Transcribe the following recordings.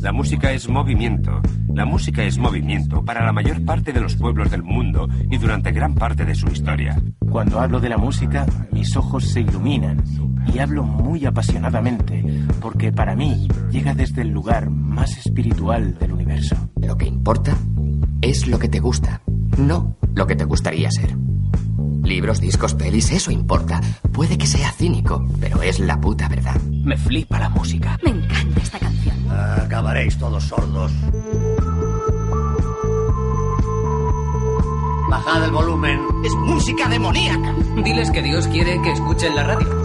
La música es movimiento. La música es movimiento para la mayor parte de los pueblos del mundo y durante gran parte de su historia. Cuando hablo de la música, mis ojos se iluminan y hablo muy apasionadamente, porque para mí llega desde el lugar más espiritual del universo. Lo que importa es lo que te gusta, no lo que te gustaría ser. Libros, discos, pelis, eso importa. Puede que sea cínico, pero es la puta verdad. Me flipa la música. Me encanta esta canción. Acabaréis todos sordos. Bajad el volumen. Es música demoníaca. Diles que Dios quiere que escuchen la radio.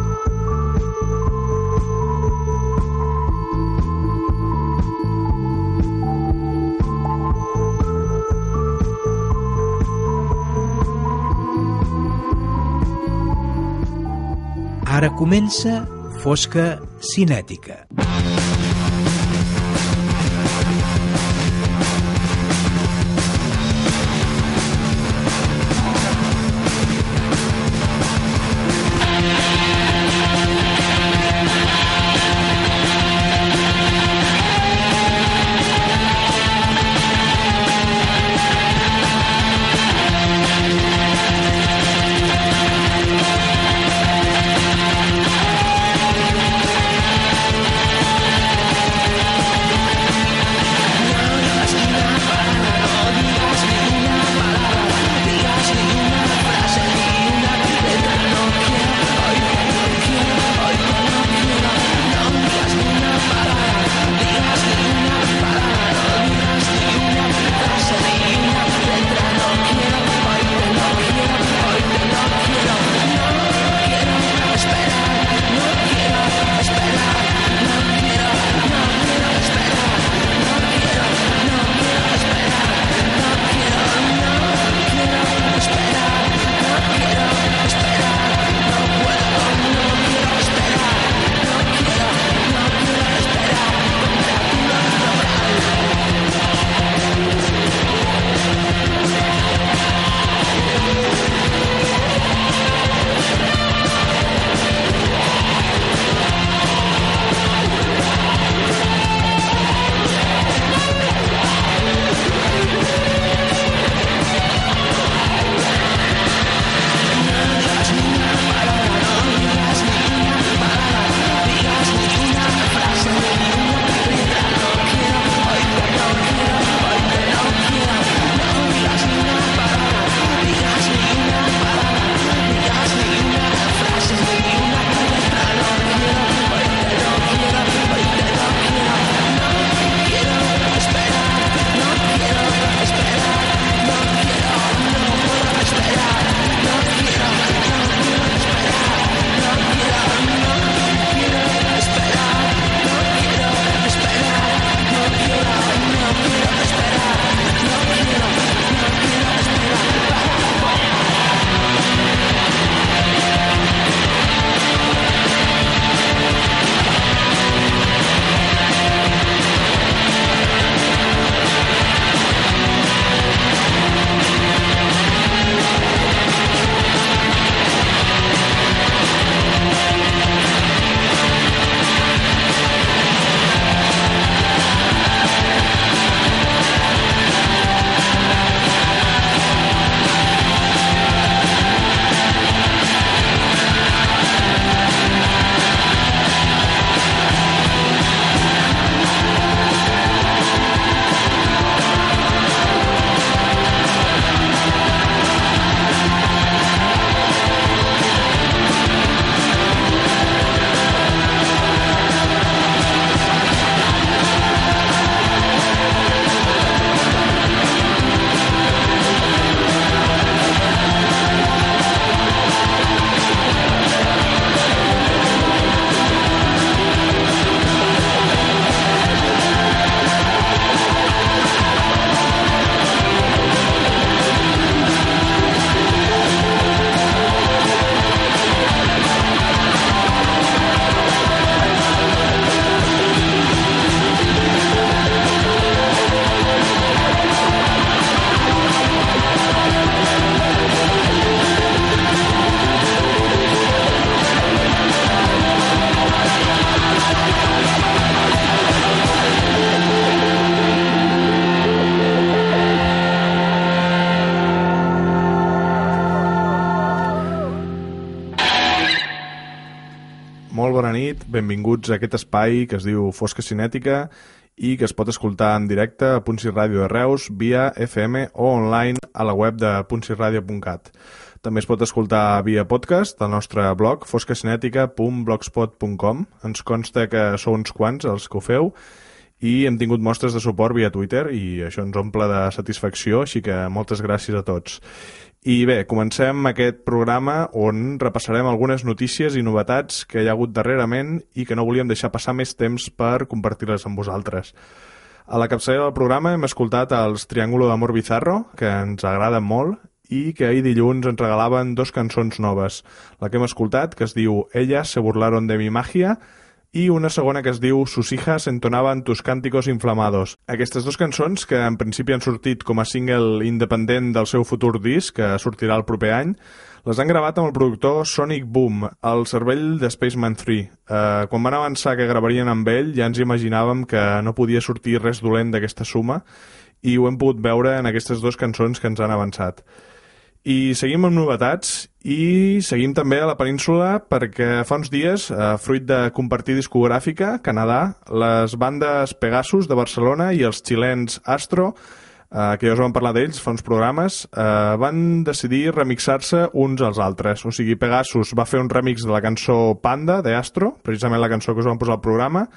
Ara comença Fosca Cinètica. Benvinguts a aquest espai que es diu Fosca Cinètica i que es pot escoltar en directe a Punsi Ràdio de Reus via FM o online a la web de punsiradio.cat. També es pot escoltar via podcast al nostre blog foscacinètica.blogspot.com Ens consta que sou uns quants els que ho feu i hem tingut mostres de suport via Twitter i això ens omple de satisfacció, així que moltes gràcies a tots. I bé, comencem aquest programa on repassarem algunes notícies i novetats que hi ha hagut darrerament i que no volíem deixar passar més temps per compartir-les amb vosaltres. A la capçalera del programa hem escoltat els Triángulo d'Amor Bizarro, que ens agraden molt, i que ahir dilluns ens regalaven dos cançons noves. La que hem escoltat, que es diu Ellas se burlaron de mi magia, i una segona que es diu Sus hijas entonaban tus cánticos inflamados. Aquestes dues cançons, que en principi han sortit com a single independent del seu futur disc, que sortirà el proper any, les han gravat amb el productor Sonic Boom, el cervell de Spaceman 3. Eh, quan van avançar que gravarien amb ell, ja ens imaginàvem que no podia sortir res dolent d'aquesta suma, i ho hem pogut veure en aquestes dues cançons que ens han avançat. I seguim amb novetats i seguim també a la península perquè fa uns dies, eh, fruit de compartir discogràfica, Canadà, les bandes Pegasus de Barcelona i els xilens Astro, eh, que ja us vam parlar d'ells fa uns programes, eh, van decidir remixar-se uns als altres. O sigui, Pegasus va fer un remix de la cançó Panda, de Astro, precisament la cançó que us vam posar al programa,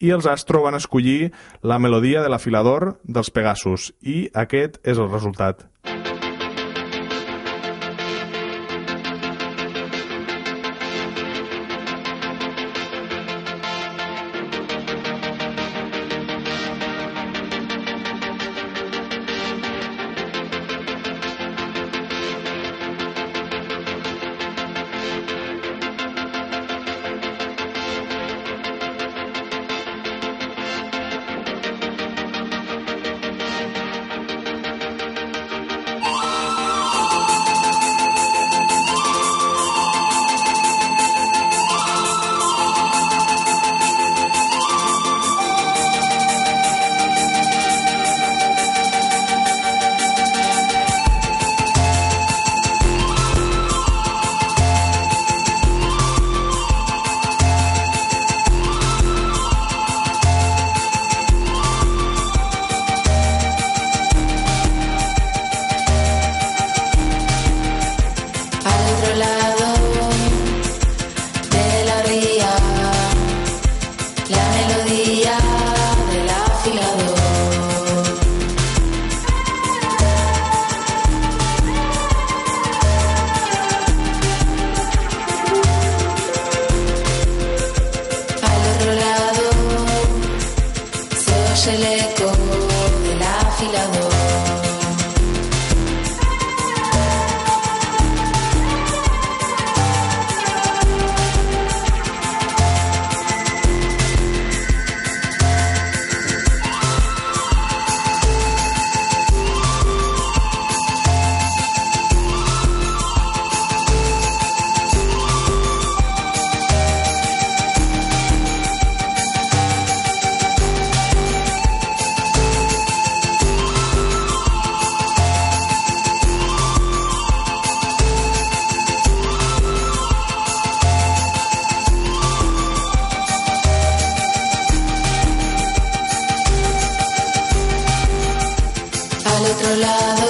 i els Astro van escollir la melodia de l'afilador dels Pegasus, i aquest és el resultat. otro lado.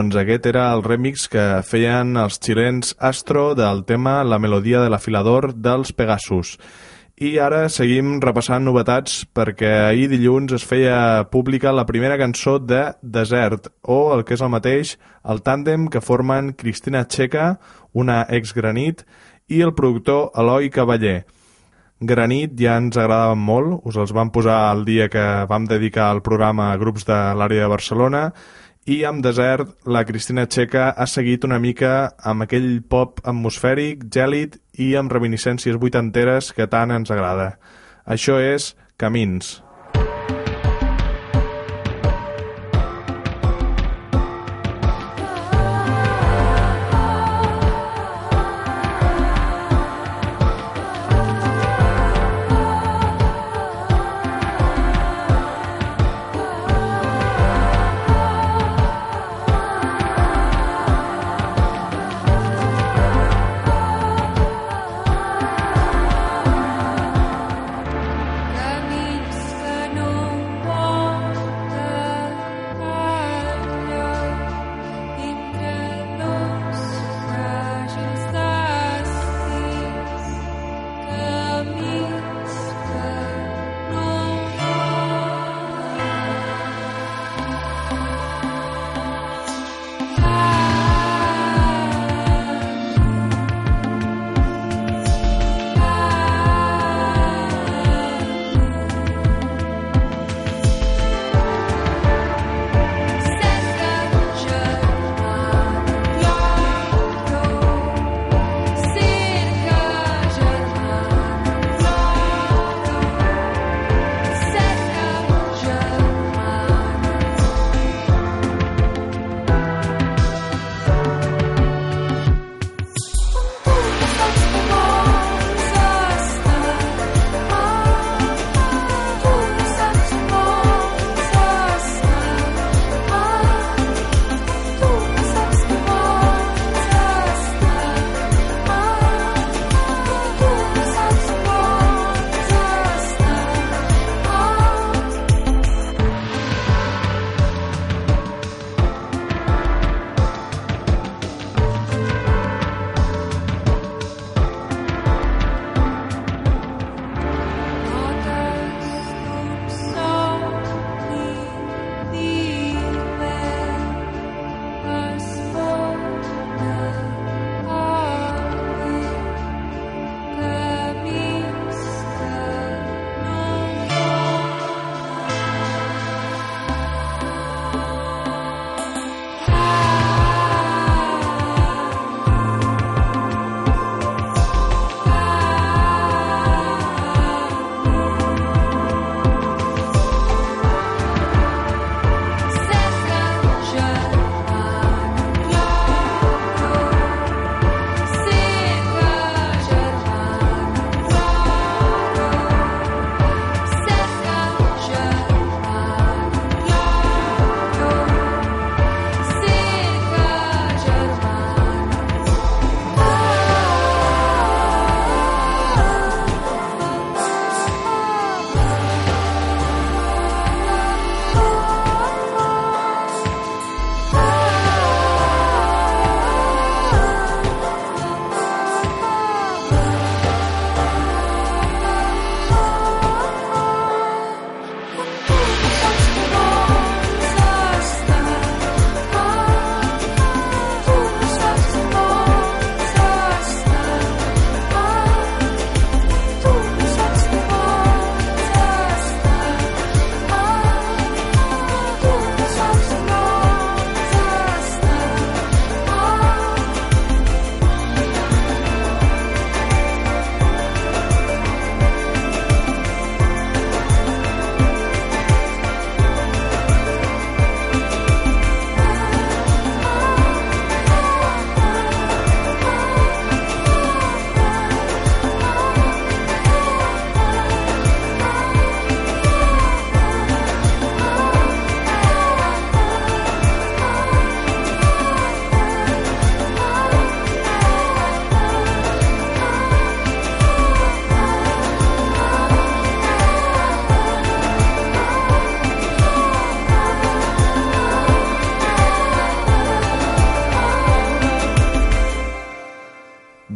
Doncs aquest era el remix que feien els xilens Astro del tema La melodia de l'afilador dels Pegasus. I ara seguim repassant novetats perquè ahir dilluns es feia pública la primera cançó de Desert, o el que és el mateix, el tàndem que formen Cristina Checa, una ex-granit, i el productor Eloi Cavaller. Granit ja ens agradaven molt, us els vam posar el dia que vam dedicar el programa a grups de l'àrea de Barcelona i amb Desert la Cristina Checa ha seguit una mica amb aquell pop atmosfèric, gèlid i amb reminiscències vuitanteres que tant ens agrada. Això és Camins. Camins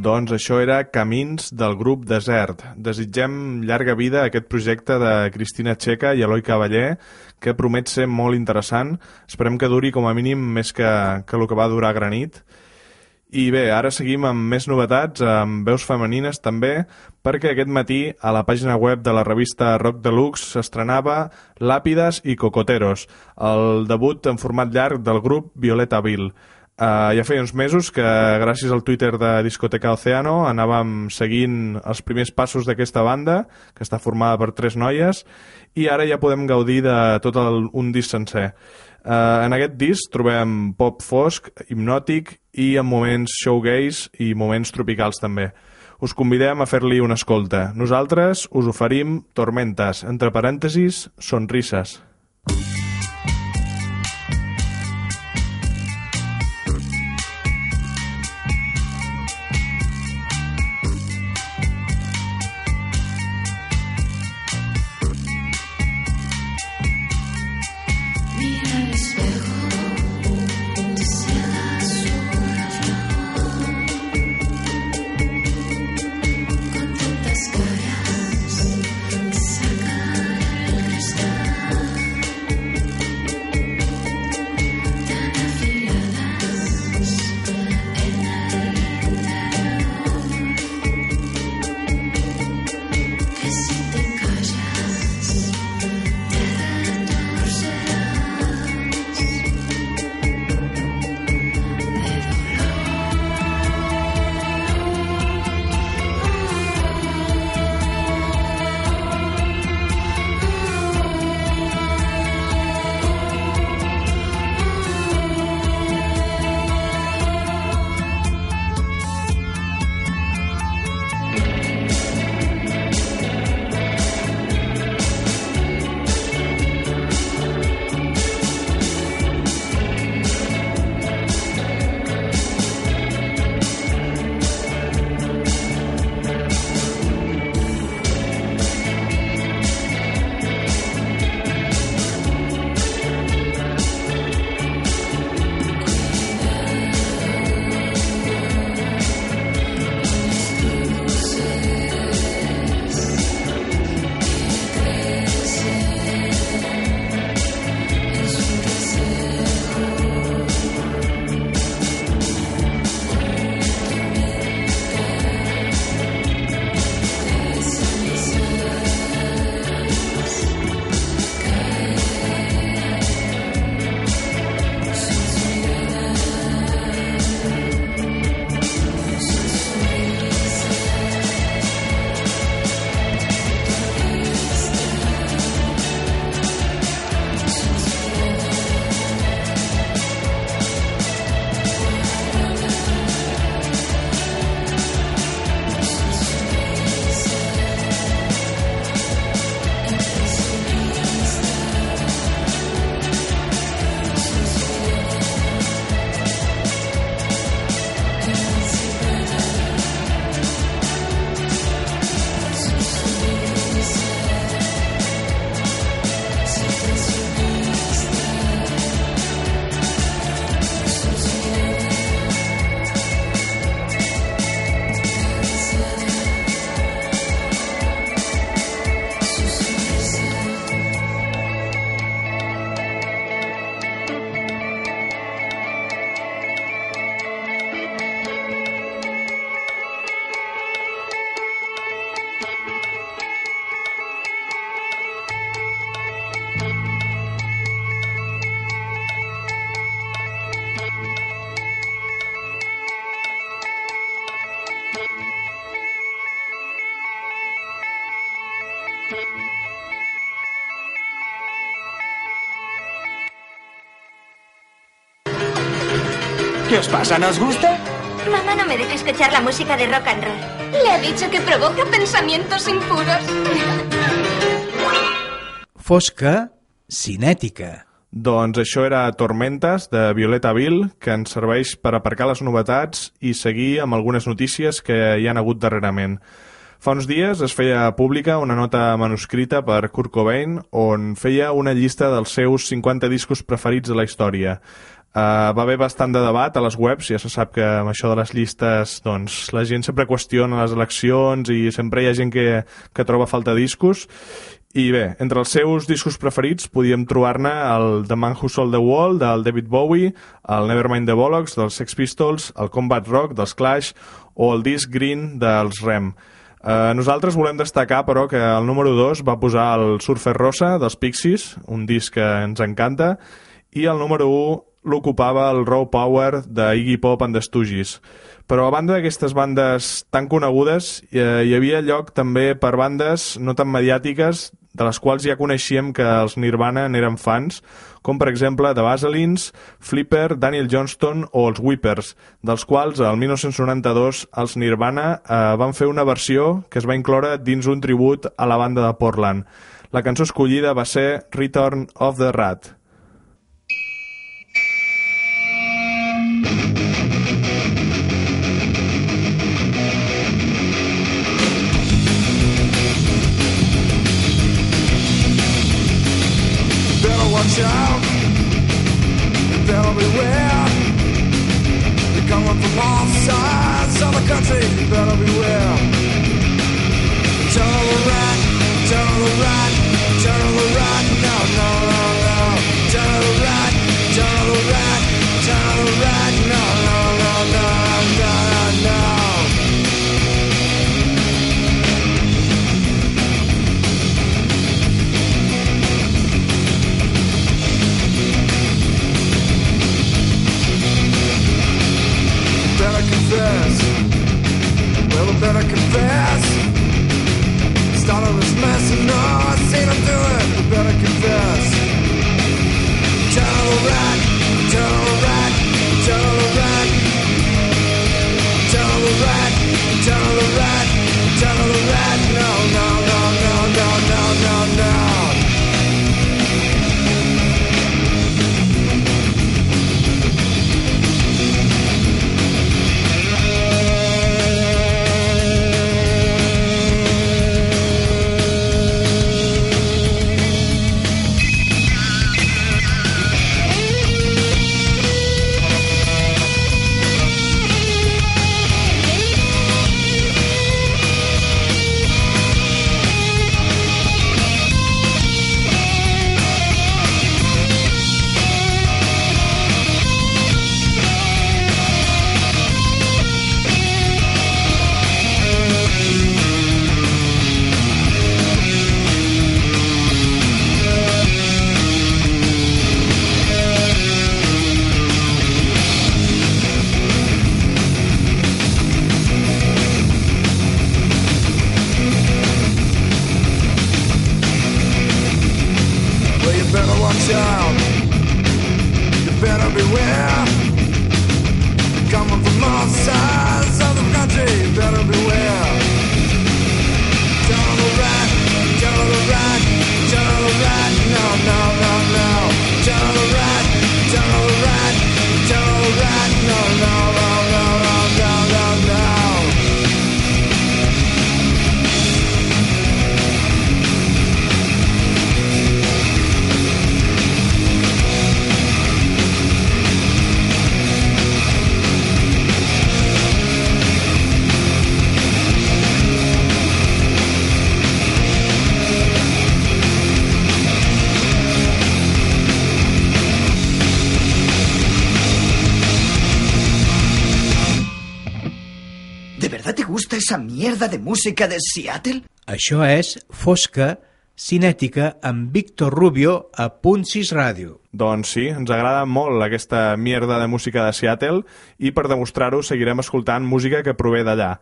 Doncs això era Camins del grup Desert. Desitgem llarga vida a aquest projecte de Cristina Txeca i Eloi Cavaller, que promet ser molt interessant. Esperem que duri com a mínim més que, que el que va durar Granit. I bé, ara seguim amb més novetats, amb veus femenines també, perquè aquest matí a la pàgina web de la revista Rock Deluxe s'estrenava Làpides i Cocoteros, el debut en format llarg del grup Violeta Vil. Uh, ja feia uns mesos que gràcies al Twitter de Discoteca Oceano anàvem seguint els primers passos d'aquesta banda, que està formada per tres noies, i ara ja podem gaudir de tot el, un disc sencer. Uh, en aquest disc trobem pop fosc, hipnòtic i en moments showgaze i moments tropicals també. Us convidem a fer-li una escolta. Nosaltres us oferim Tormentes, entre parèntesis, sonrises. ¿Qué os pasa? ¿No os gusta? Mamá no me deja escuchar la música de rock and roll. Le ha dicho que provoca pensamientos impuros. Fosca, cinètica. Doncs això era Tormentes, de Violeta Vil, que ens serveix per aparcar les novetats i seguir amb algunes notícies que hi han hagut darrerament. Fa uns dies es feia pública una nota manuscrita per Kurt Cobain on feia una llista dels seus 50 discos preferits de la història. Uh, va haver bastant de debat a les webs, ja se sap que amb això de les llistes doncs, la gent sempre qüestiona les eleccions i sempre hi ha gent que, que troba falta discos i bé, entre els seus discos preferits podíem trobar-ne el The Man Who Sold the Wall del David Bowie, el Nevermind the Bollocks dels Sex Pistols, el Combat Rock dels Clash o el disc Green dels Rem. Eh, nosaltres volem destacar, però, que el número 2 va posar el Surfer Rosa dels Pixies, un disc que ens encanta, i el número 1 l'ocupava el Raw Power de Iggy Pop and the Stooges. Però a banda d'aquestes bandes tan conegudes, hi havia lloc també per bandes no tan mediàtiques, de les quals ja coneixíem que els Nirvana n'eren fans, com per exemple The Vaselines, Flipper, Daniel Johnston o els Whippers, dels quals el 1992 els Nirvana eh, van fer una versió que es va incloure dins un tribut a la banda de Portland. La cançó escollida va ser Return of the Rat. attention They'll beware They're coming from all sides of the country. Better beware Turn to the right, turn to better confess. Start this mess and no, I gusta esa mierda de música de Seattle? Això és Fosca, cinètica, amb Víctor Rubio a Punt 6 Ràdio. Doncs sí, ens agrada molt aquesta mierda de música de Seattle i per demostrar-ho seguirem escoltant música que prové d'allà.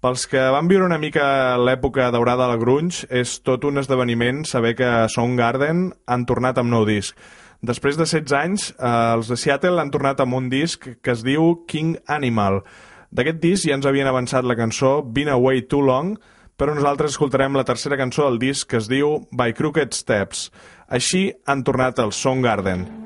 Pels que van viure una mica l'època daurada del grunge, és tot un esdeveniment saber que Soundgarden han tornat amb nou disc. Després de 16 anys, eh, els de Seattle han tornat amb un disc que es diu King Animal. D'aquest disc ja ens havien avançat la cançó Been Away Too Long, però nosaltres escoltarem la tercera cançó del disc que es diu By Crooked Steps. Així han tornat els Soundgarden.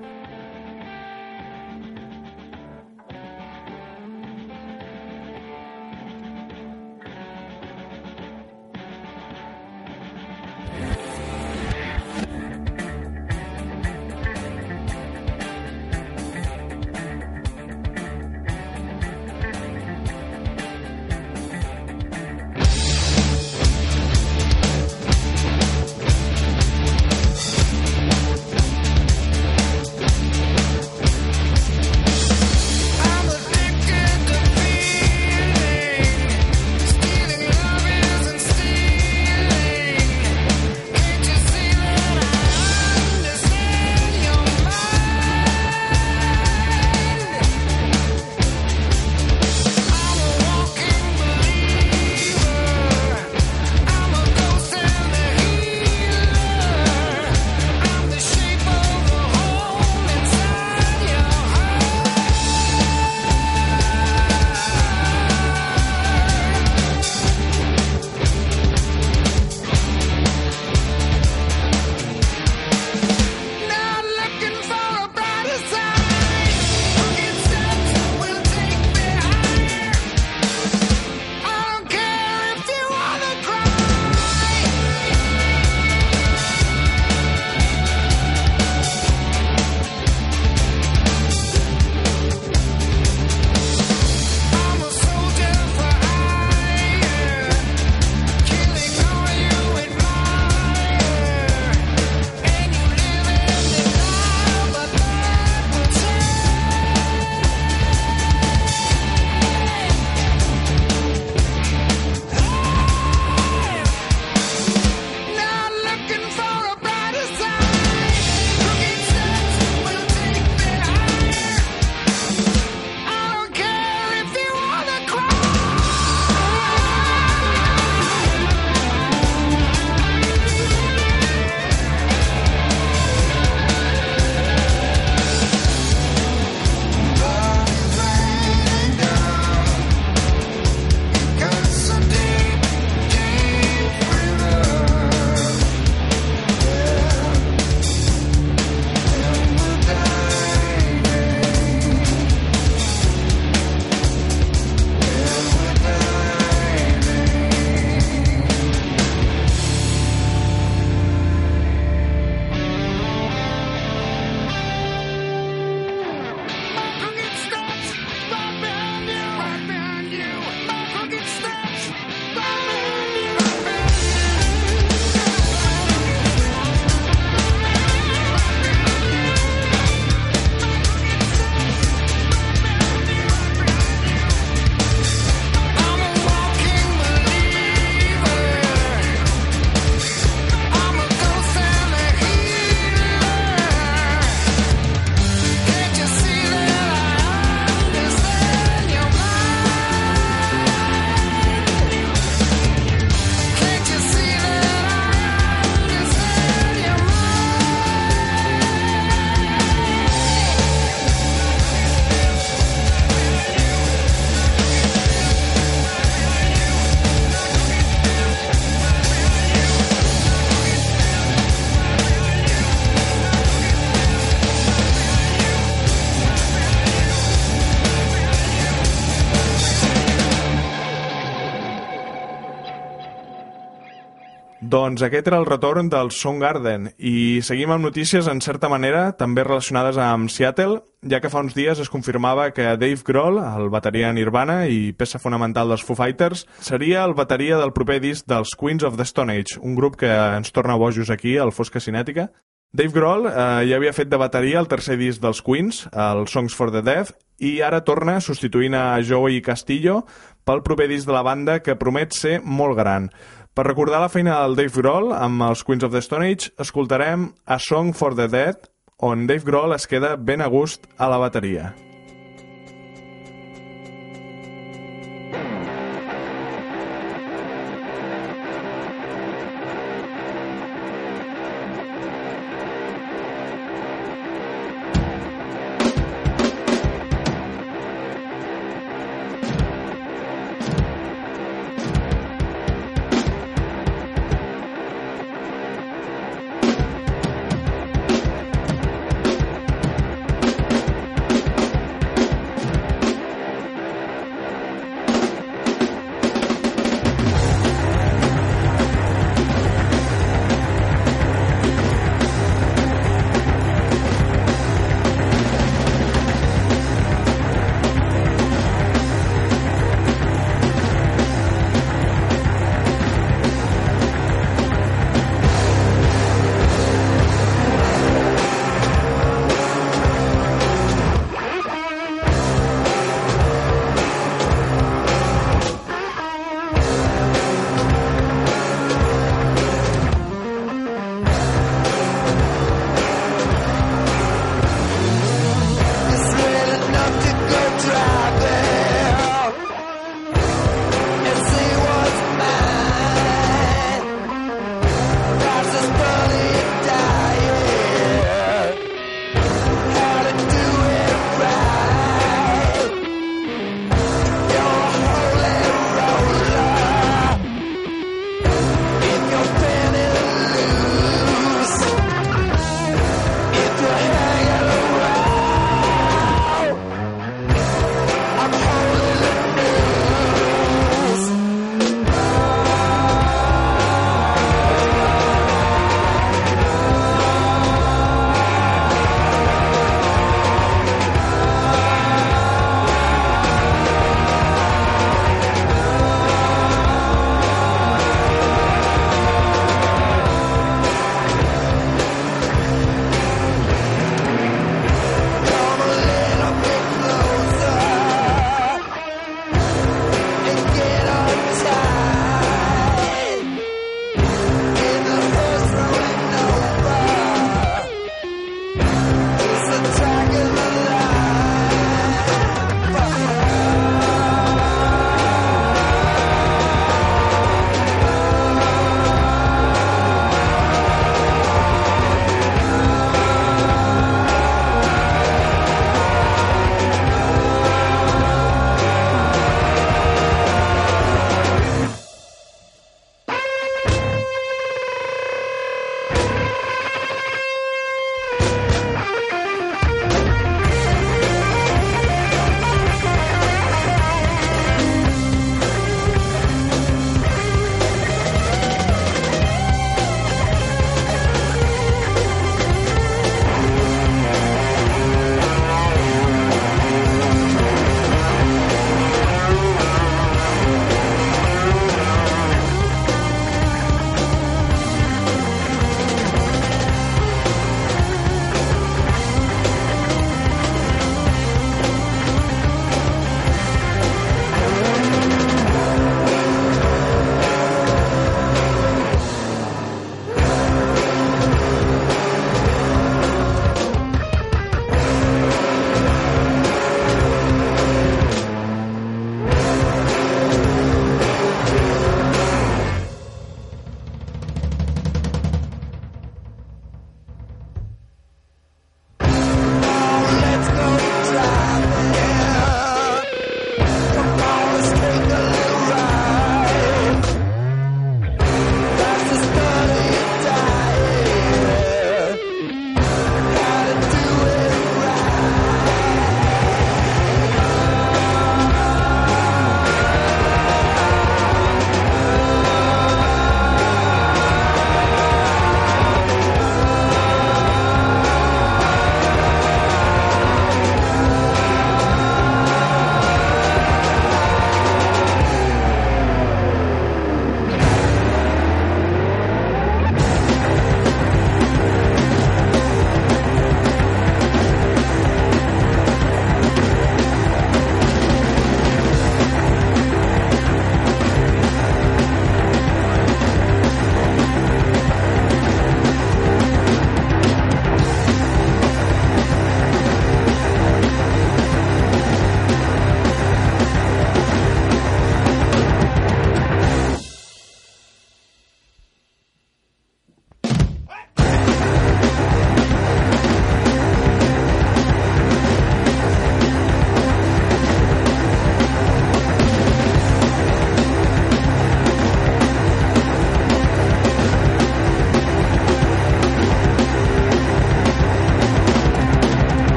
Doncs aquest era el retorn del Soundgarden i seguim amb notícies en certa manera també relacionades amb Seattle, ja que fa uns dies es confirmava que Dave Grohl, el bateria Nirvana i peça fonamental dels Foo Fighters, seria el bateria del proper disc dels Queens of the Stone Age, un grup que ens torna bojos aquí al Fosca Cinètica. Dave Grohl eh, ja havia fet de bateria el tercer disc dels Queens, el Songs for the Deaf, i ara torna substituint a Joey Castillo pel proper disc de la banda que promet ser molt gran. Per recordar la feina del Dave Grohl amb els Queens of the Stone Age, escoltarem A Song for the Dead, on Dave Grohl es queda ben a gust a la bateria.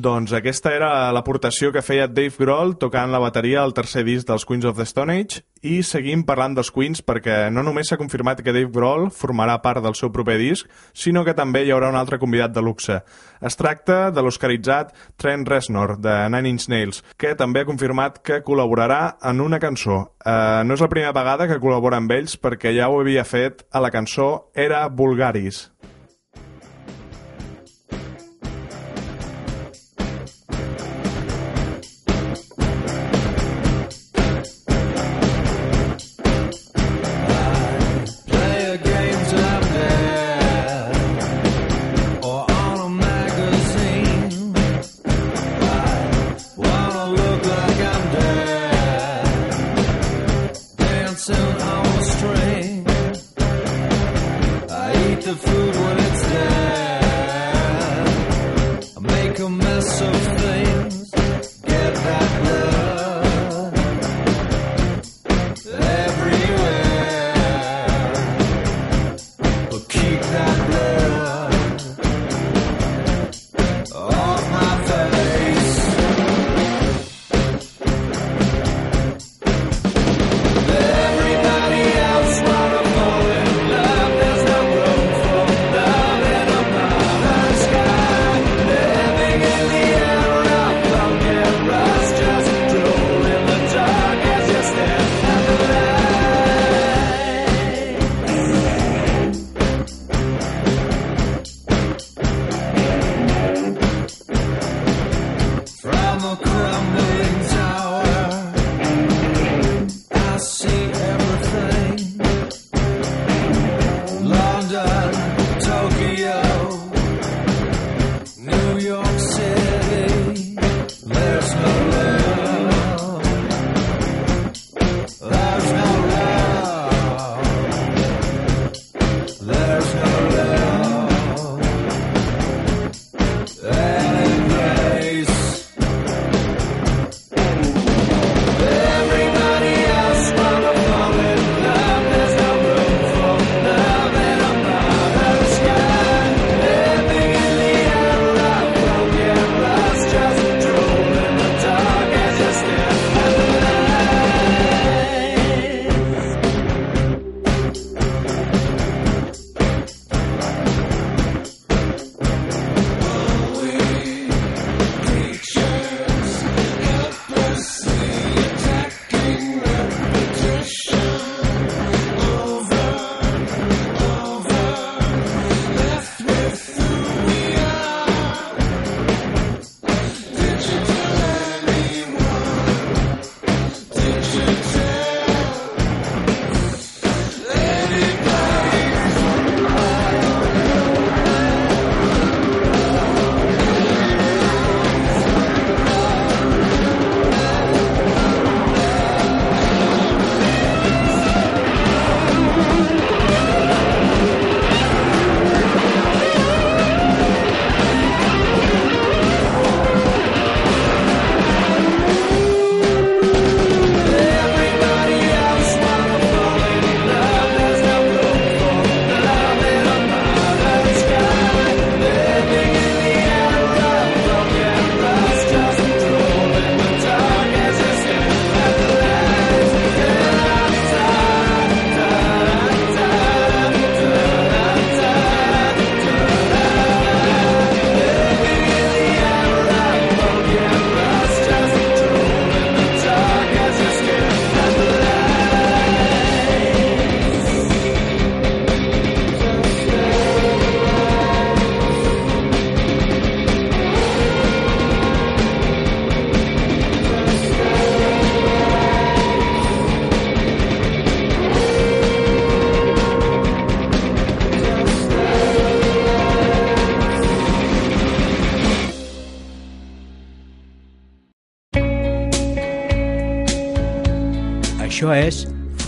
Doncs aquesta era l'aportació que feia Dave Grohl tocant la bateria al tercer disc dels Queens of the Stone Age i seguim parlant dels Queens perquè no només s'ha confirmat que Dave Grohl formarà part del seu proper disc, sinó que també hi haurà un altre convidat de luxe. Es tracta de l'oscaritzat Trent Reznor, de Nine Inch Nails, que també ha confirmat que col·laborarà en una cançó. Uh, no és la primera vegada que col·labora amb ells perquè ja ho havia fet a la cançó Era Vulgaris.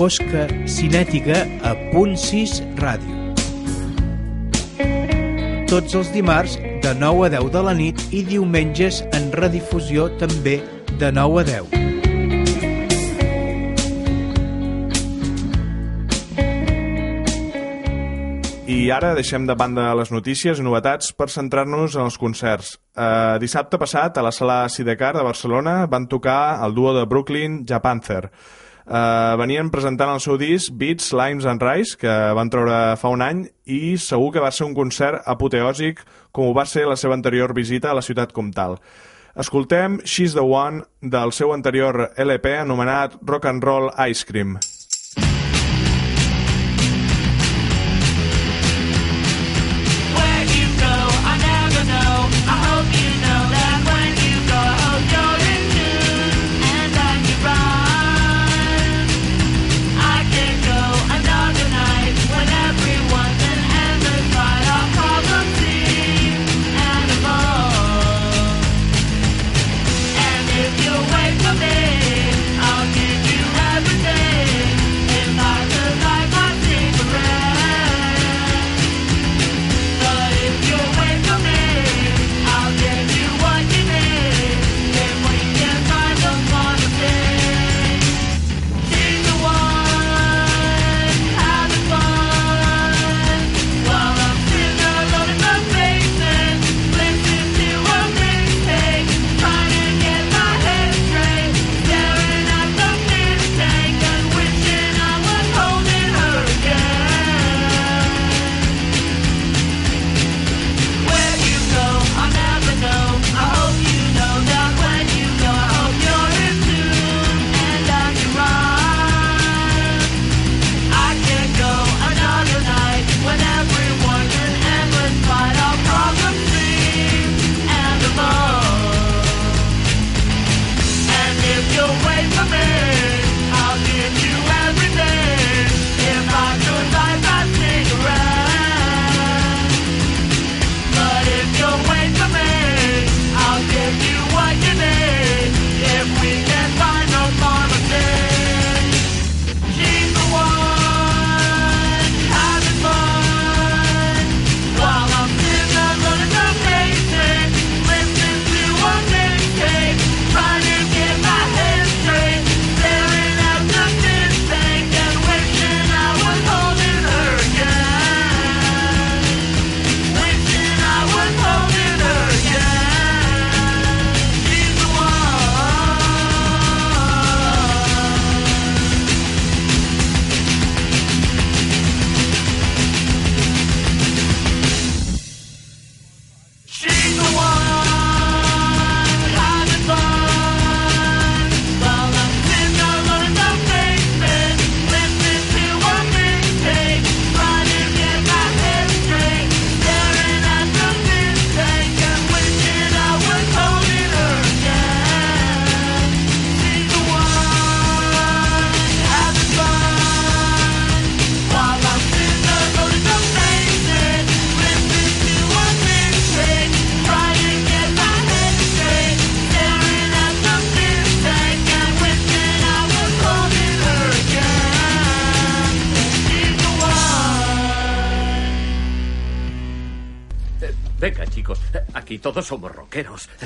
fosca cinètica a Punt 6 Ràdio. Tots els dimarts de 9 a 10 de la nit i diumenges en redifusió també de 9 a 10. I ara deixem de banda les notícies i novetats per centrar-nos en els concerts. Eh, dissabte passat, a la sala Sidecar de Barcelona, van tocar el duo de Brooklyn, Japanther eh, venien presentant el seu disc Beats, Limes and Rice, que van treure fa un any, i segur que va ser un concert apoteòsic com ho va ser la seva anterior visita a la ciutat comtal. Escoltem She's the One del seu anterior LP anomenat Rock and Roll Ice Cream.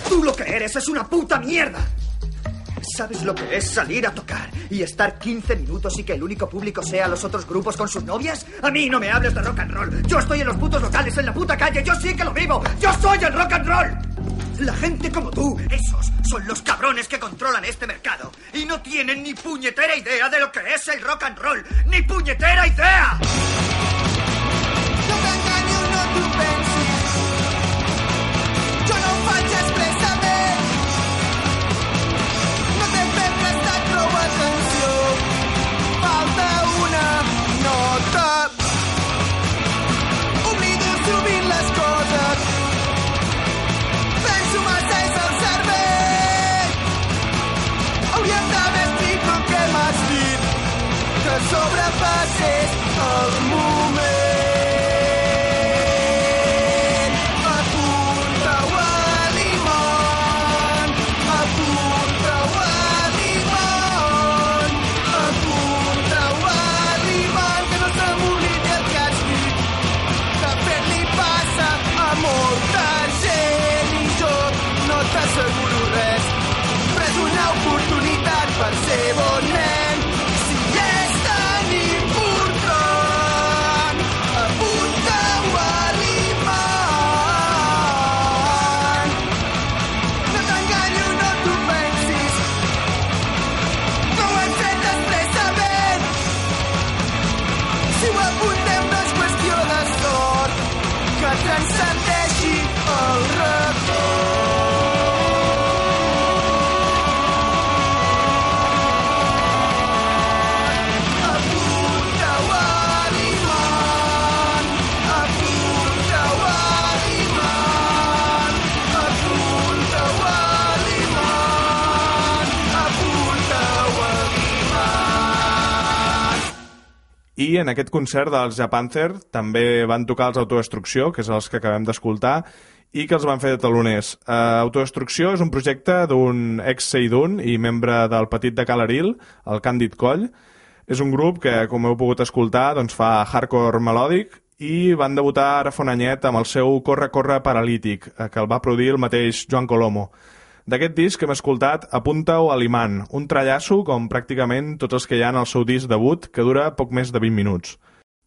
Tú lo que eres es una puta mierda. ¿Sabes lo que es salir a tocar y estar 15 minutos y que el único público sea los otros grupos con sus novias? A mí no me hables de rock and roll. Yo estoy en los putos locales, en la puta calle. Yo sí que lo vivo. Yo soy el rock and roll. La gente como tú, esos son los cabrones que controlan este mercado. Y no tienen ni puñetera idea de lo que es el rock and roll. Ni puñetera idea. I en aquest concert dels Japanther també van tocar els Autodestrucció, que és els que acabem d'escoltar, i que els van fer de taloners. Uh, Autodestrucció és un projecte d'un ex-Seidun i membre del Petit de Calaril, el Càndid Coll. És un grup que, com heu pogut escoltar, doncs fa hardcore melòdic i van debutar ara fa un anyet amb el seu Corre, corre paralític, eh, que el va produir el mateix Joan Colomo. D'aquest disc que hem escoltat, apunta-ho a l'Iman, un trallasso com pràcticament tots els que hi ha en el seu disc debut, que dura poc més de 20 minuts.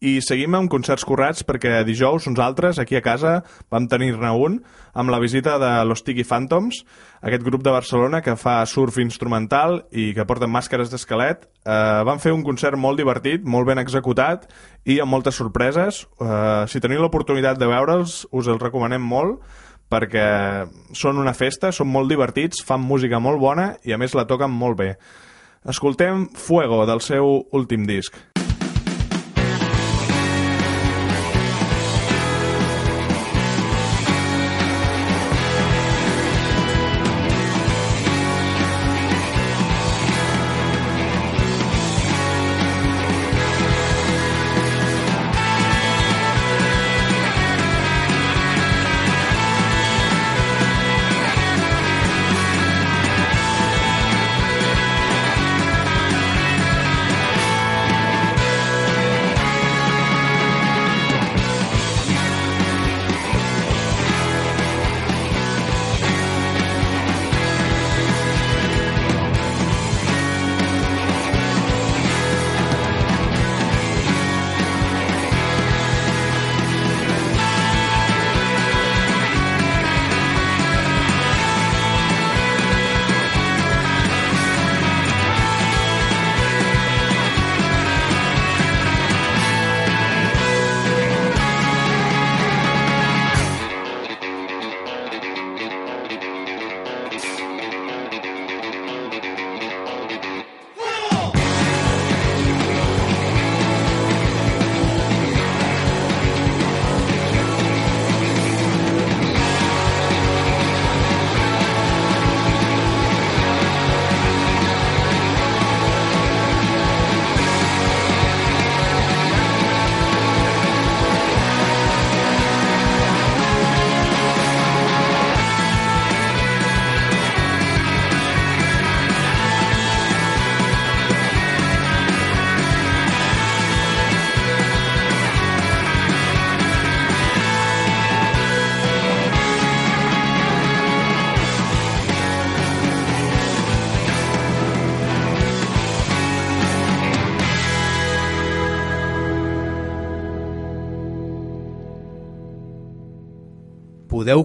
I seguim amb concerts currats perquè dijous uns altres, aquí a casa, vam tenir-ne un amb la visita de Los Tiki Phantoms, aquest grup de Barcelona que fa surf instrumental i que porten màscares d'esquelet. Eh, van fer un concert molt divertit, molt ben executat i amb moltes sorpreses. Eh, si teniu l'oportunitat de veure'ls, us els recomanem molt perquè són una festa, són molt divertits, fan música molt bona i a més la toquen molt bé. Escoltem Fuego del seu últim disc.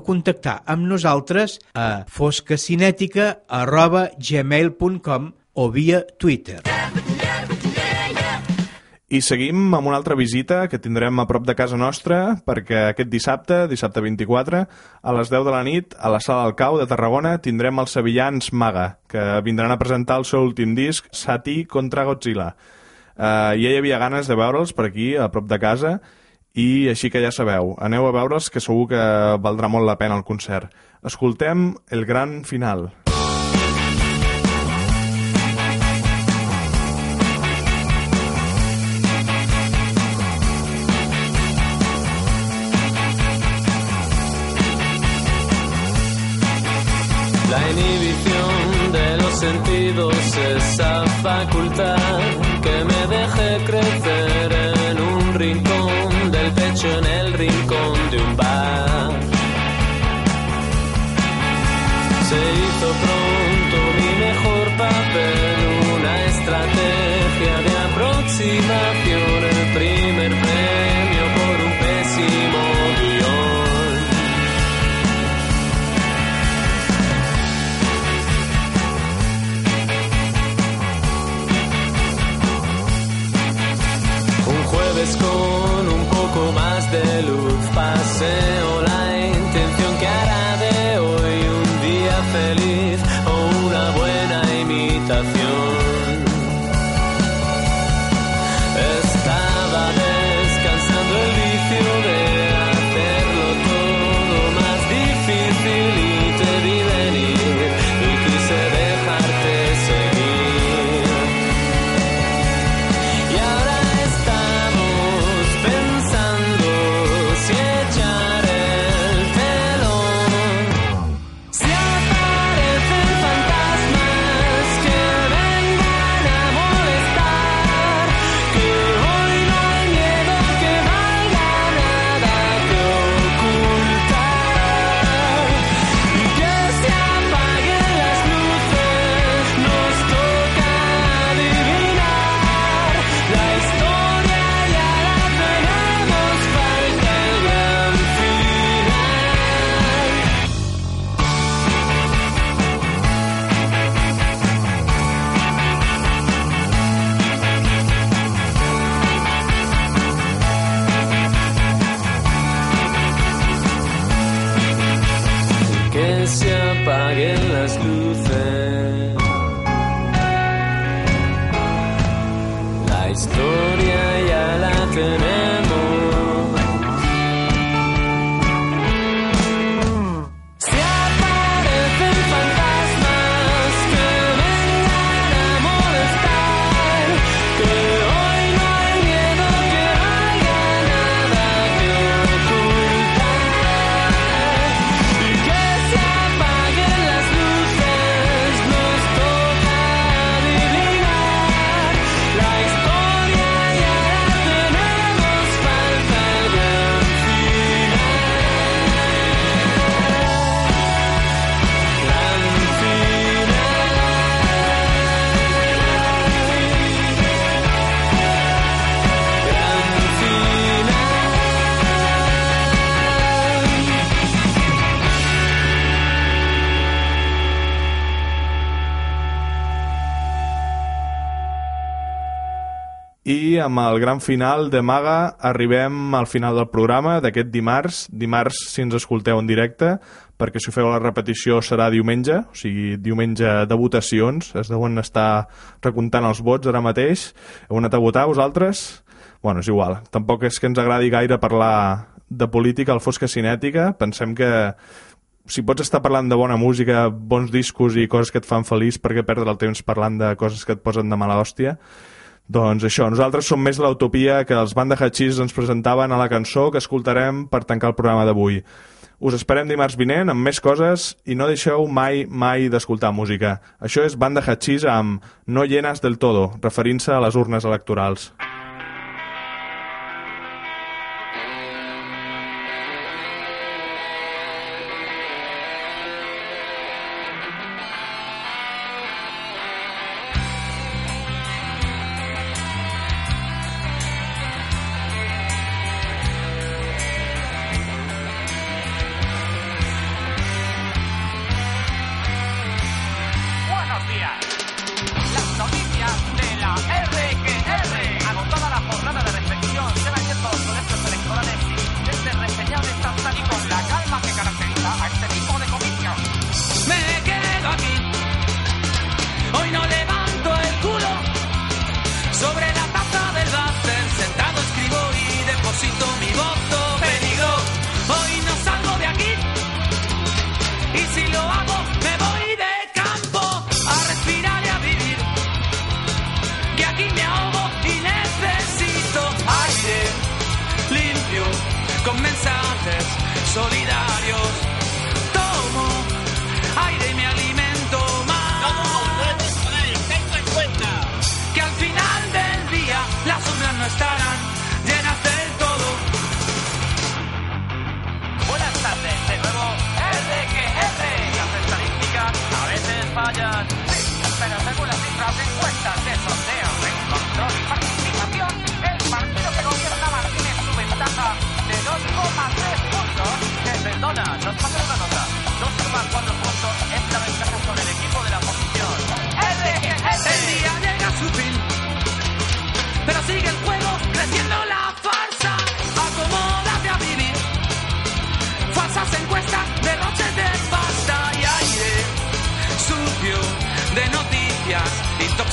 Contactar amb nosaltres a foscacinètica.gmail.com o via Twitter. I seguim amb una altra visita que tindrem a prop de casa nostra perquè aquest dissabte, dissabte 24, a les 10 de la nit, a la Sala del Cau de Tarragona, tindrem els sevillans Maga, que vindran a presentar el seu últim disc, Sati contra Godzilla. Uh, ja hi havia ganes de veure'ls per aquí, a prop de casa, i així que ja sabeu, aneu a veure'ls que segur que valdrà molt la pena el concert. Escoltem el gran final. La inhibición de los sentidos, esa facultad que me deje crecer en el rincón de un bar. Se hizo pronto amb el gran final de Maga arribem al final del programa d'aquest dimarts. Dimarts, si ens escolteu en directe, perquè si feu la repetició serà diumenge, o sigui, diumenge de votacions. Es deuen estar recomptant els vots ara mateix. Heu anat a votar, vosaltres? Bueno, és igual. Tampoc és que ens agradi gaire parlar de política al Fosca Cinètica. Pensem que si pots estar parlant de bona música, bons discos i coses que et fan feliç, per què perdre el temps parlant de coses que et posen de mala hòstia? Doncs això, nosaltres som més l'utopia que els Banda Hachís ens presentaven a la cançó que escoltarem per tancar el programa d'avui. Us esperem dimarts vinent amb més coses i no deixeu mai, mai d'escoltar música. Això és Banda Hachís amb No llenas del todo, referint-se a les urnes electorals.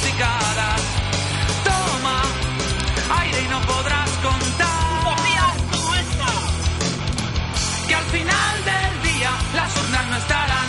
Intoxicadas. Toma aire y no podrás contar. Que al final del día las urnas no estarán